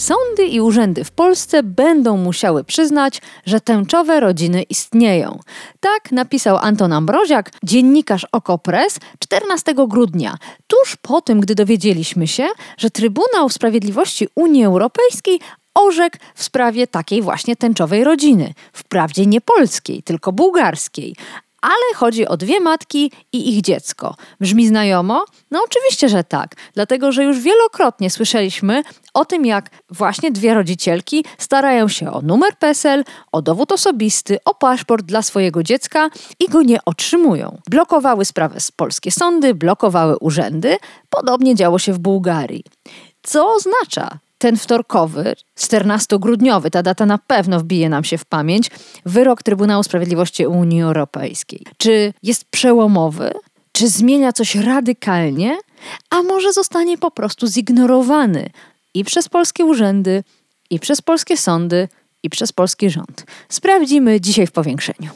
Sądy i urzędy w Polsce będą musiały przyznać, że tęczowe rodziny istnieją. Tak napisał Anton Ambroziak, dziennikarz Okopres 14 grudnia, tuż po tym, gdy dowiedzieliśmy się, że Trybunał Sprawiedliwości Unii Europejskiej orzekł w sprawie takiej właśnie tęczowej rodziny. Wprawdzie nie polskiej, tylko bułgarskiej ale chodzi o dwie matki i ich dziecko. Brzmi znajomo? No oczywiście, że tak, dlatego że już wielokrotnie słyszeliśmy o tym, jak właśnie dwie rodzicielki starają się o numer PESEL, o dowód osobisty, o paszport dla swojego dziecka i go nie otrzymują. Blokowały sprawę z polskie sądy, blokowały urzędy. Podobnie działo się w Bułgarii. Co oznacza ten wtorkowy, 14-grudniowy, ta data na pewno wbije nam się w pamięć, wyrok Trybunału Sprawiedliwości Unii Europejskiej. Czy jest przełomowy? Czy zmienia coś radykalnie? A może zostanie po prostu zignorowany i przez polskie urzędy, i przez polskie sądy, i przez polski rząd? Sprawdzimy dzisiaj w powiększeniu.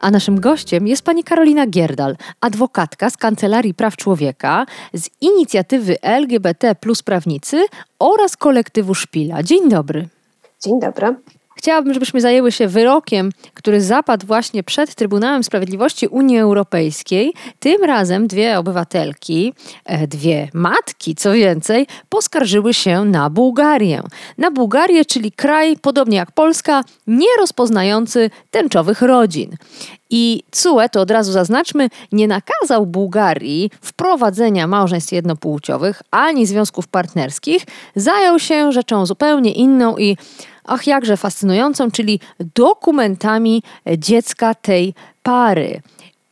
A naszym gościem jest pani Karolina Gierdal, adwokatka z Kancelarii Praw Człowieka, z inicjatywy LGBT plus prawnicy oraz kolektywu Szpila. Dzień dobry. Dzień dobry. Chciałabym, żebyśmy zajęły się wyrokiem, który zapadł właśnie przed Trybunałem Sprawiedliwości Unii Europejskiej. Tym razem dwie obywatelki, e, dwie matki, co więcej, poskarżyły się na Bułgarię. Na Bułgarię, czyli kraj, podobnie jak Polska, nie rozpoznający tęczowych rodzin. I CUE, to od razu zaznaczmy, nie nakazał Bułgarii wprowadzenia małżeństw jednopłciowych ani związków partnerskich, zajął się rzeczą zupełnie inną i ach jakże fascynującą, czyli dokumentami dziecka tej pary.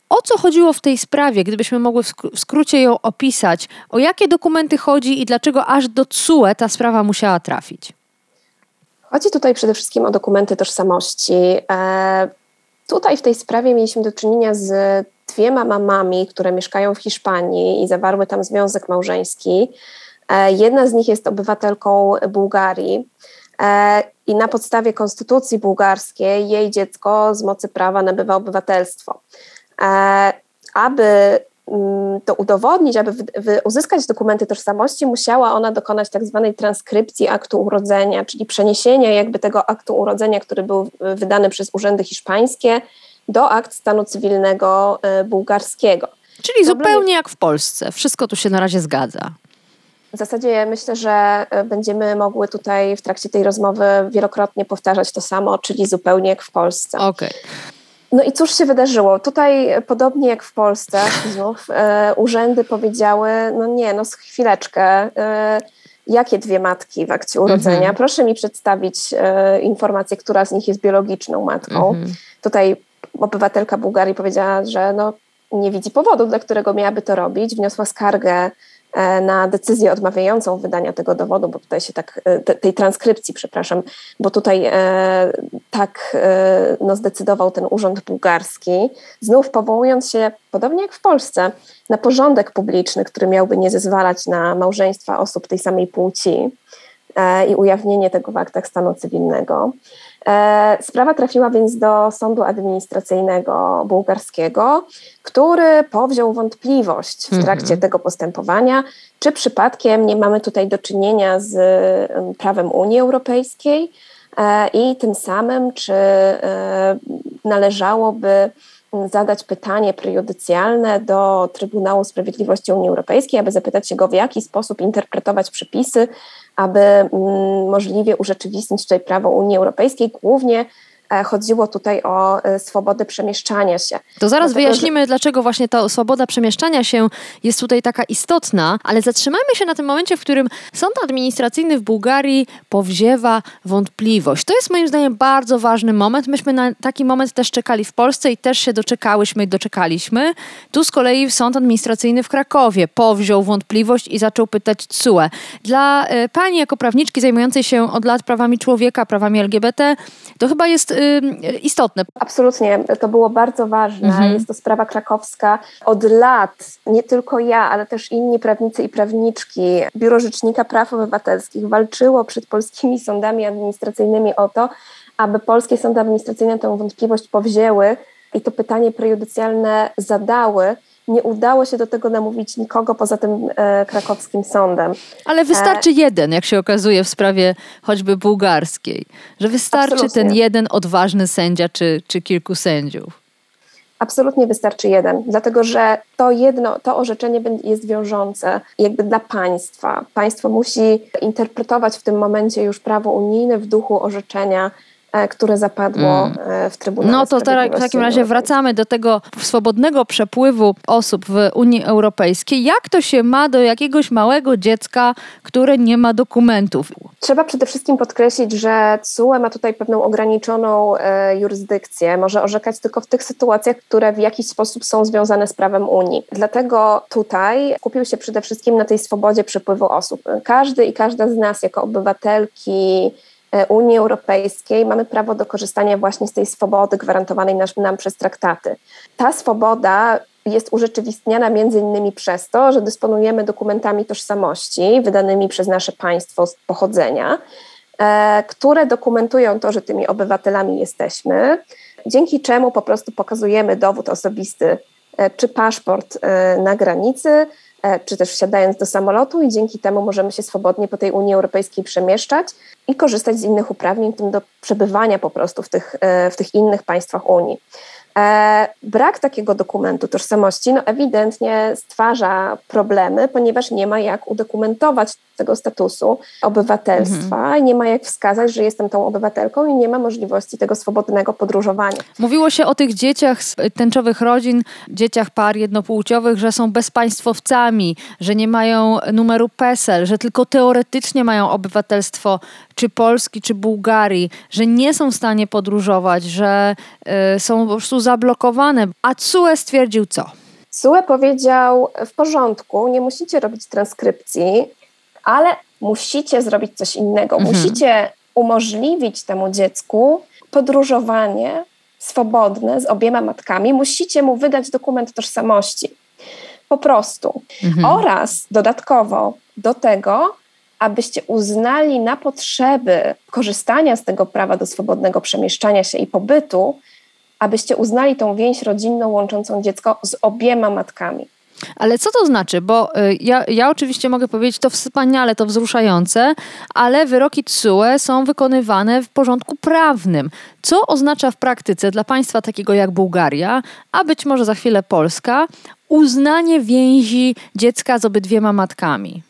O co chodziło w tej sprawie, gdybyśmy mogły w skrócie ją opisać? O jakie dokumenty chodzi i dlaczego aż do CUE ta sprawa musiała trafić? Chodzi tutaj przede wszystkim o dokumenty tożsamości. E, tutaj w tej sprawie mieliśmy do czynienia z dwiema mamami, które mieszkają w Hiszpanii i zawarły tam związek małżeński. E, jedna z nich jest obywatelką Bułgarii. E, i na podstawie konstytucji bułgarskiej jej dziecko z mocy prawa nabywa obywatelstwo. E, aby mm, to udowodnić, aby uzyskać dokumenty tożsamości, musiała ona dokonać tak zwanej transkrypcji aktu urodzenia, czyli przeniesienia jakby tego aktu urodzenia, który był wydany przez urzędy hiszpańskie, do akt stanu cywilnego e, bułgarskiego. Czyli Problem zupełnie jak w Polsce. Wszystko tu się na razie zgadza. W zasadzie myślę, że e, będziemy mogły tutaj w trakcie tej rozmowy wielokrotnie powtarzać to samo, czyli zupełnie jak w Polsce. Okay. No i cóż się wydarzyło? Tutaj, podobnie jak w Polsce, znów e, urzędy powiedziały: No nie, no chwileczkę. E, jakie dwie matki w akcie urodzenia? -hmm. Proszę mi przedstawić e, informację, która z nich jest biologiczną matką. -hmm. Tutaj obywatelka Bułgarii powiedziała, że no, nie widzi powodu, dla którego miałaby to robić. Wniosła skargę E, na decyzję odmawiającą wydania tego dowodu, bo tutaj się tak, e, te, tej transkrypcji, przepraszam, bo tutaj e, tak e, no, zdecydował ten urząd bułgarski, znów powołując się, podobnie jak w Polsce, na porządek publiczny, który miałby nie zezwalać na małżeństwa osób tej samej płci e, i ujawnienie tego w aktach stanu cywilnego. E, sprawa trafiła więc do sądu administracyjnego bułgarskiego, który powziął wątpliwość w trakcie mhm. tego postępowania, czy przypadkiem nie mamy tutaj do czynienia z prawem Unii Europejskiej e, i tym samym, czy e, należałoby zadać pytanie prejudycjalne do Trybunału Sprawiedliwości Unii Europejskiej, aby zapytać się go, w jaki sposób interpretować przepisy aby mm, możliwie urzeczywistnić tutaj prawo Unii Europejskiej, głównie chodziło tutaj o e, swobodę przemieszczania się. To zaraz Dlatego, wyjaśnimy, że... dlaczego właśnie ta swoboda przemieszczania się jest tutaj taka istotna, ale zatrzymajmy się na tym momencie, w którym sąd administracyjny w Bułgarii powziewa wątpliwość. To jest moim zdaniem bardzo ważny moment. Myśmy na taki moment też czekali w Polsce i też się doczekałyśmy i doczekaliśmy. Tu z kolei sąd administracyjny w Krakowie powziął wątpliwość i zaczął pytać CUE. Dla e, pani jako prawniczki zajmującej się od lat prawami człowieka, prawami LGBT, to chyba jest istotne. Absolutnie, to było bardzo ważne. Mhm. Jest to sprawa krakowska. Od lat nie tylko ja, ale też inni prawnicy i prawniczki, Biuro Rzecznika Praw Obywatelskich walczyło przed polskimi sądami administracyjnymi o to, aby polskie sądy administracyjne tę wątpliwość powzięły i to pytanie prejudycjalne zadały nie udało się do tego namówić nikogo poza tym e, krakowskim sądem. Ale wystarczy e... jeden, jak się okazuje w sprawie choćby bułgarskiej, że wystarczy Absolutnie. ten jeden odważny sędzia czy, czy kilku sędziów. Absolutnie wystarczy jeden, dlatego że to jedno, to orzeczenie jest wiążące jakby dla państwa. Państwo musi interpretować w tym momencie już prawo unijne w duchu orzeczenia które zapadło mm. E, w Trybunale No to teraz w takim razie wracamy do tego swobodnego przepływu osób w Unii Europejskiej. Jak to się ma do jakiegoś małego dziecka, które nie ma dokumentów? Trzeba przede wszystkim podkreślić, że CUE ma tutaj pewną ograniczoną e, jurysdykcję. Może orzekać tylko w tych sytuacjach, które w jakiś sposób są związane z prawem Unii. Dlatego tutaj kupił się przede wszystkim na tej swobodzie przepływu osób. Każdy i każda z nas jako obywatelki, E, Unii Europejskiej mamy prawo do korzystania właśnie z tej swobody gwarantowanej nam przez traktaty. Ta swoboda jest urzeczywistniana między innymi przez to, że dysponujemy dokumentami tożsamości wydanymi przez nasze państwo z pochodzenia, e, które dokumentują to, że tymi obywatelami jesteśmy, dzięki czemu po prostu pokazujemy dowód osobisty e, czy paszport na granicy, E, czy też wsiadając do samolotu i dzięki temu możemy się swobodnie po tej Unii Europejskiej przemieszczać i korzystać z innych uprawnień, tym do przebywania po prostu w tych, e, w tych innych państwach Unii. E, brak takiego dokumentu tożsamości no ewidentnie stwarza problemy, ponieważ nie ma jak udokumentować tego statusu obywatelstwa mhm. i nie ma jak wskazać, że jestem tą obywatelką i nie ma możliwości tego swobodnego podróżowania. Mówiło się o tych dzieciach z tęczowych rodzin, dzieciach par jednopłciowych, że są bezpaństwowcami, że nie mają numeru PESEL, że tylko teoretycznie mają obywatelstwo czy Polski, czy Bułgarii, że nie są w stanie podróżować, że y, są po prostu zablokowane. A CUE stwierdził co? CUE powiedział w porządku, nie musicie robić transkrypcji, ale musicie zrobić coś innego. Mhm. Musicie umożliwić temu dziecku podróżowanie swobodne z obiema matkami. Musicie mu wydać dokument tożsamości. Po prostu. Mhm. Oraz dodatkowo do tego abyście uznali na potrzeby korzystania z tego prawa do swobodnego przemieszczania się i pobytu, abyście uznali tą więź rodzinną łączącą dziecko z obiema matkami. Ale co to znaczy? Bo y, ja, ja oczywiście mogę powiedzieć, to wspaniale, to wzruszające, ale wyroki TSUE są wykonywane w porządku prawnym. Co oznacza w praktyce dla państwa takiego jak Bułgaria, a być może za chwilę Polska, uznanie więzi dziecka z obydwiema matkami?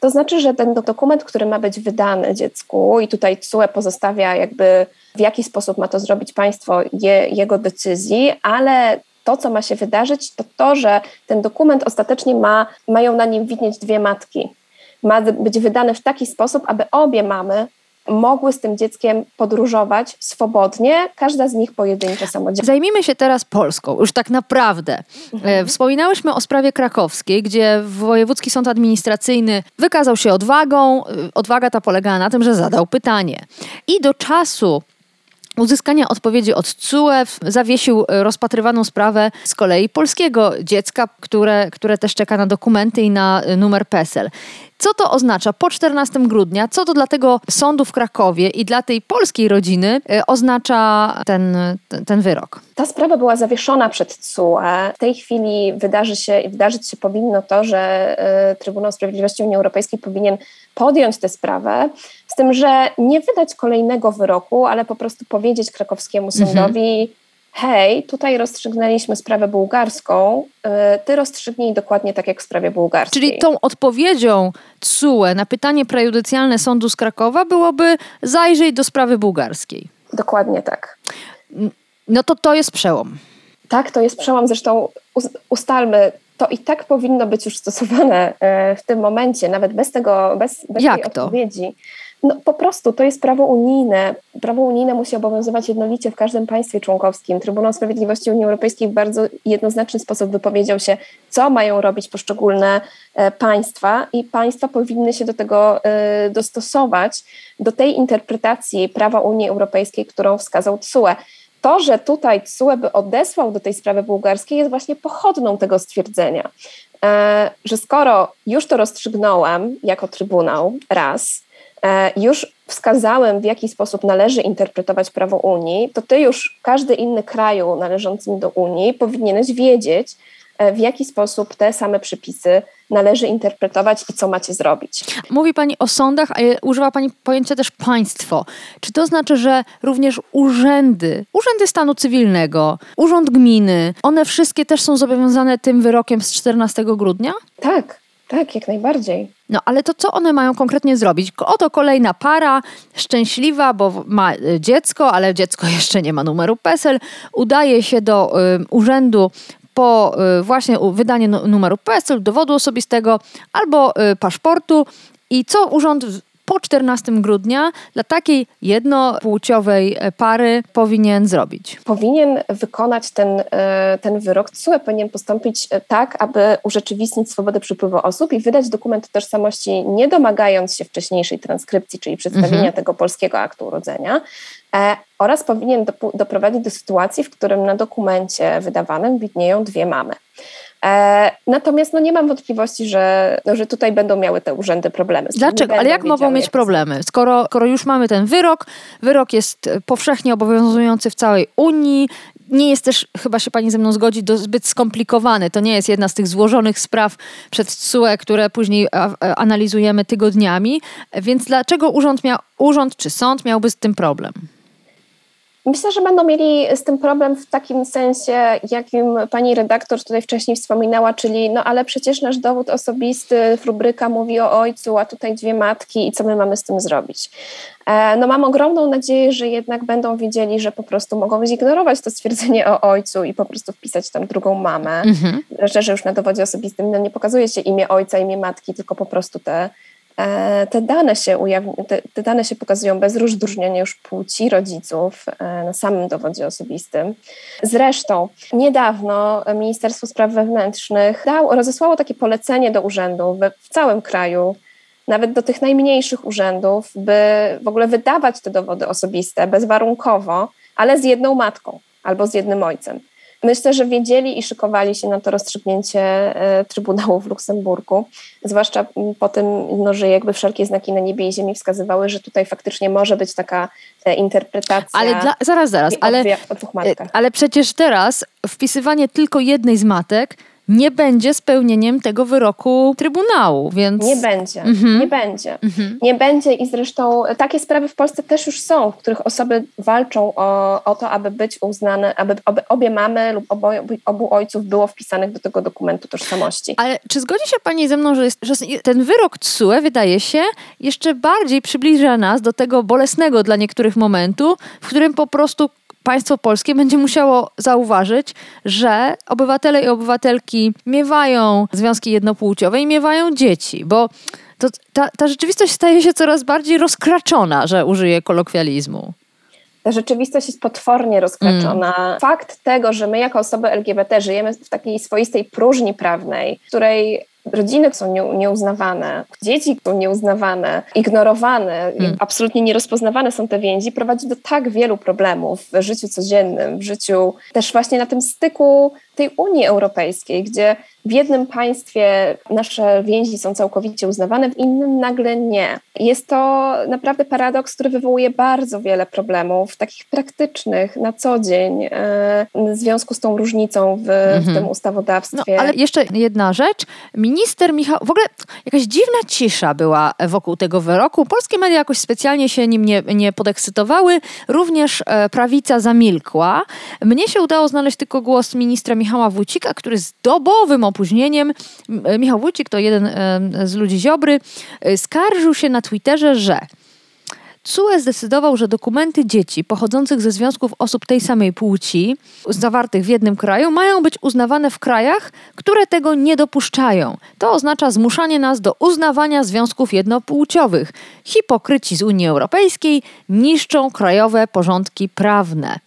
To znaczy, że ten dokument, który ma być wydany dziecku, i tutaj CUE pozostawia jakby w jaki sposób ma to zrobić państwo je, jego decyzji, ale to, co ma się wydarzyć, to to, że ten dokument ostatecznie ma, mają na nim widnieć dwie matki. Ma być wydany w taki sposób, aby obie mamy mogły z tym dzieckiem podróżować swobodnie, każda z nich pojedynczo samodzielnie. Zajmijmy się teraz Polską, już tak naprawdę. Mhm. E, wspominałyśmy o sprawie krakowskiej, gdzie Wojewódzki Sąd Administracyjny wykazał się odwagą. E, odwaga ta polegała na tym, że zadał pytanie. I do czasu uzyskania odpowiedzi od CUE zawiesił e, rozpatrywaną sprawę z kolei polskiego dziecka, które, które też czeka na dokumenty i na numer PESEL. Co to oznacza po 14 grudnia? Co to dla tego sądu w Krakowie i dla tej polskiej rodziny e, oznacza ten, ten wyrok? Ta sprawa była zawieszona przed CUE. W tej chwili wydarzy się, wydarzyć się powinno to, że e, Trybunał Sprawiedliwości Unii Europejskiej powinien podjąć tę sprawę, z tym, że nie wydać kolejnego wyroku, ale po prostu powiedzieć krakowskiemu mhm. sądowi, mhm hej, tutaj rozstrzygnęliśmy sprawę bułgarską, y, ty rozstrzygnij dokładnie tak jak w sprawie bułgarskiej. Czyli tą odpowiedzią CUE na pytanie prejudycjalne sądu z Krakowa byłoby zajrzeć do sprawy bułgarskiej. Dokładnie tak. No to to jest przełom. Tak, to jest przełom. Zresztą ustalmy, to i tak powinno być już stosowane e, w tym momencie, nawet bez tego, bez, bez Jak tej to? odpowiedzi. No po prostu to jest prawo unijne. Prawo unijne musi obowiązywać jednolicie w każdym państwie członkowskim. Trybunał Sprawiedliwości Unii Europejskiej w bardzo jednoznaczny sposób wypowiedział się, co mają robić poszczególne e, państwa i państwa powinny się do tego e, dostosować, do tej interpretacji prawa Unii Europejskiej, którą wskazał TSUE to, że tutaj TSUE by odesłał do tej sprawy bułgarskiej, jest właśnie pochodną tego stwierdzenia, e, że skoro już to rozstrzygnąłem jako Trybunał raz, e, już wskazałem, w jaki sposób należy interpretować prawo Unii, to ty już, każdy inny kraju należący do Unii powinieneś wiedzieć, E, w jaki sposób te same przepisy należy interpretować i co macie zrobić. Mówi Pani o sądach, a używa Pani pojęcia też państwo. Czy to znaczy, że również urzędy, urzędy stanu cywilnego, urząd gminy, one wszystkie też są zobowiązane tym wyrokiem z 14 grudnia? Tak, tak, jak najbardziej. No ale to co one mają konkretnie zrobić? Oto kolejna para, szczęśliwa, bo ma e, dziecko, ale dziecko jeszcze nie ma numeru PESEL, udaje się do y, urzędu po y, właśnie wydanie numeru PESEL, dowodu osobistego albo y, paszportu i co urząd po 14 grudnia dla takiej jednopłciowej e, pary powinien zrobić? Powinien wykonać ten, e, ten wyrok. TSUE powinien postąpić e, tak, aby urzeczywistnić swobodę przepływu osób i wydać dokument tożsamości, nie domagając się wcześniejszej transkrypcji, czyli przedstawienia mhm. tego polskiego aktu urodzenia, oraz powinien doprowadzić do sytuacji, w którym na dokumencie wydawanym widnieją dwie mamy. E, natomiast no, nie mam wątpliwości, że, no, że tutaj będą miały te urzędy problemy. Dlaczego? Ale jak mogą mieć problemy? Skoro, skoro już mamy ten wyrok, wyrok jest powszechnie obowiązujący w całej Unii, nie jest też, chyba się pani ze mną zgodzi, zbyt skomplikowany. To nie jest jedna z tych złożonych spraw przed CUE, które później analizujemy tygodniami. Więc dlaczego urząd, miał, urząd czy sąd miałby z tym problem? Myślę, że będą mieli z tym problem w takim sensie, jakim pani redaktor tutaj wcześniej wspominała, czyli no ale przecież nasz dowód osobisty, rubryka mówi o ojcu, a tutaj dwie matki i co my mamy z tym zrobić. E, no mam ogromną nadzieję, że jednak będą wiedzieli, że po prostu mogą zignorować to stwierdzenie o ojcu i po prostu wpisać tam drugą mamę, mhm. że, że już na dowodzie osobistym no nie pokazuje się imię ojca, imię matki, tylko po prostu te te dane się ujawni, te, te, dane się pokazują bez rozróżnienia już płci rodziców e, na samym dowodzie osobistym. Zresztą niedawno Ministerstwo Spraw Wewnętrznych dał, rozesłało takie polecenie do urzędów w całym kraju, nawet do tych najmniejszych urzędów, by w ogóle wydawać te dowody osobiste bezwarunkowo, ale z jedną matką albo z jednym ojcem. Myślę, że wiedzieli i szykowali się na to rozstrzygnięcie e, Trybunału w Luksemburgu, zwłaszcza po tym, no, że jakby wszelkie znaki na niebie i ziemi wskazywały, że tutaj faktycznie może być taka e, interpretacja. Ale dla, zaraz, zaraz, ale, ale przecież teraz wpisywanie tylko jednej z matek nie będzie spełnieniem tego wyroku Trybunału, więc... Nie będzie, mhm. nie będzie. Mhm. Nie będzie i zresztą takie sprawy w Polsce też już są, w których osoby walczą o, o to, aby być uznane, aby obie mamy lub obo, obu ojców było wpisanych do tego dokumentu tożsamości. Ale czy zgodzi się Pani ze mną, że, jest, że ten wyrok TSUE wydaje się jeszcze bardziej przybliża nas do tego bolesnego dla niektórych momentu, w którym po prostu państwo polskie będzie musiało zauważyć, że obywatele i obywatelki miewają związki jednopłciowe i miewają dzieci, bo to, ta, ta rzeczywistość staje się coraz bardziej rozkraczona, że użyję kolokwializmu ta rzeczywistość jest potwornie rozkraczona. Mm. Fakt tego, że my jako osoby LGBT żyjemy w takiej swoistej próżni prawnej, w której rodziny są nie, nieuznawane, dzieci są nieuznawane, ignorowane, hmm. absolutnie nierozpoznawane są te więzi, prowadzi do tak wielu problemów w życiu codziennym, w życiu też właśnie na tym styku tej Unii Europejskiej, gdzie w jednym państwie nasze więzi są całkowicie uznawane, w innym nagle nie. Jest to naprawdę paradoks, który wywołuje bardzo wiele problemów, takich praktycznych na co dzień, e, w związku z tą różnicą w, mhm. w tym ustawodawstwie. No, ale jeszcze jedna rzecz. Minister Michał, w ogóle jakaś dziwna cisza była wokół tego wyroku. Polskie media jakoś specjalnie się nim nie, nie podekscytowały. Również e, prawica zamilkła. Mnie się udało znaleźć tylko głos ministra Michała Wójcika, który z dobowym opóźnieniem, e, Michał Wójcik to jeden z ludzi Ziobry, e, skarżył się na Twitterze, że CUE zdecydował, że dokumenty dzieci pochodzących ze związków osób tej samej płci, zawartych w jednym kraju, mają być uznawane w krajach, które tego nie dopuszczają. To oznacza zmuszanie nas do uznawania związków jednopłciowych. Hipokryci z Unii Europejskiej niszczą krajowe porządki prawne.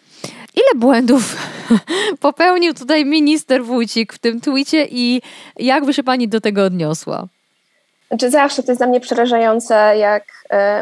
Ile błędów popełnił tutaj minister Wójcik w tym twicie i jak by się pani do tego odniosła? Znaczy zawsze to jest dla mnie przerażające, jak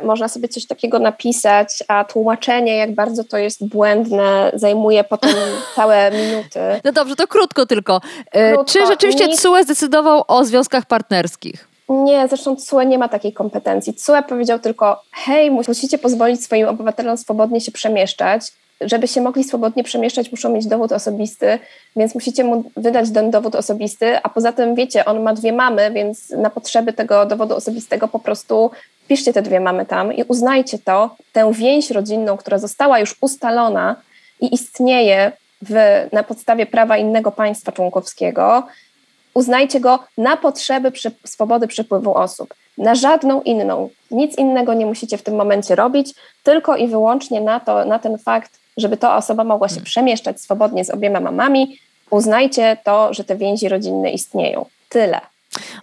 y, można sobie coś takiego napisać, a tłumaczenie, jak bardzo to jest błędne, zajmuje potem całe minuty. No dobrze, to krótko tylko. E, Krótko. Czy rzeczywiście Nikt- CUE zdecydował o związkach partnerskich? Nie, zresztą CUE nie ma takiej kompetencji. CUE powiedział tylko, hej, musicie pozwolić swoim obywatelom swobodnie się przemieszczać. Żeby się mogli swobodnie przemieszczać, muszą mieć dowód osobisty, więc musicie mu wydać ten dowód osobisty, a poza tym, wiecie, on ma dwie mamy, więc na potrzeby tego dowodu osobistego po prostu piszcie te dwie mamy tam i uznajcie to, tę więź rodzinną, która została już ustalona i istnieje w, na podstawie prawa innego państwa członkowskiego, uznajcie go na potrzeby przy, swobody przepływu osób, na żadną inną. Nic innego nie musicie w tym momencie robić, tylko i wyłącznie na, to, na ten fakt, żeby ta osoba mogła się przemieszczać swobodnie z obiema mamami. Uznajcie to, że te więzi rodzinne istnieją. Tyle.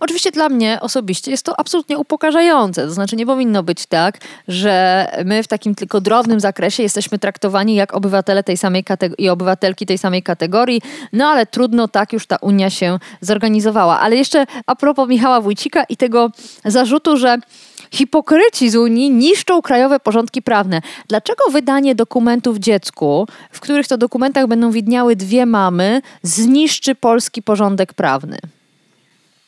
Oczywiście dla mnie osobiście jest to absolutnie upokarzające. To znaczy nie powinno być tak, że my w takim tylko drobnym zakresie jesteśmy traktowani jak obywatele tej samej kategorii i obywatelki tej samej kategorii, no ale trudno tak już ta Unia się zorganizowała. Ale jeszcze a propos Michała Wójcika i tego zarzutu, że hipokryci z Unii niszczą krajowe porządki prawne. Dlaczego wydanie dokumentów dziecku, w których to dokumentach będą widniały dwie mamy, zniszczy polski porządek prawny?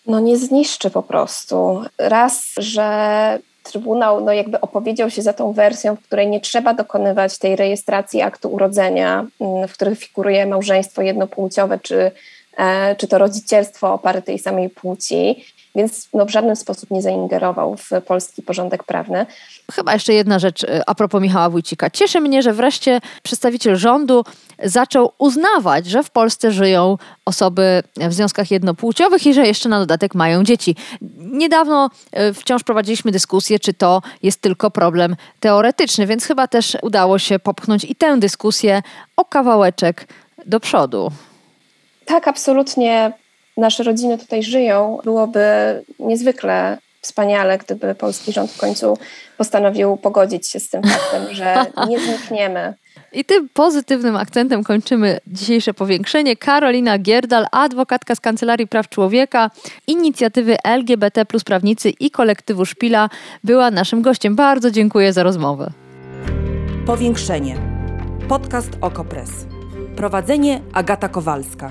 No nie zniszczy po prostu. Raz, że Trybunał no jakby opowiedział się za tą wersją, w której nie trzeba dokonywać tej rejestracji aktu urodzenia, mm, w których figuruje małżeństwo jednopłciowe, czy, e, czy to rodzicielstwo o pary tej samej płci, więc no w żaden sposób nie zaingerował w polski porządek prawny. Chyba jeszcze jedna rzecz y, a propos Michała Wójcika. Cieszy mnie, że wreszcie przedstawiciel rządu zaczął uznawać, że w Polsce żyją osoby w związkach jednopłciowych i że jeszcze na dodatek mają dzieci. Niedawno y, wciąż prowadziliśmy dyskusję, czy to jest tylko problem teoretyczny, więc chyba też udało się popchnąć i tę dyskusję o kawałeczek do przodu. Tak, absolutnie nasze rodziny tutaj żyją. Byłoby niezwykle wspaniale, gdyby polski rząd w końcu postanowił pogodzić się z tym faktem, że nie znikniemy. I tym pozytywnym akcentem kończymy dzisiejsze powiększenie. Karolina Gierdal, adwokatka z Kancelarii Praw Człowieka, inicjatywy LGBT plus prawnicy i kolektywu Szpila, była naszym gościem. Bardzo dziękuję za rozmowę. Powiększenie. Podcast Okopres. Prowadzenie Agata Kowalska.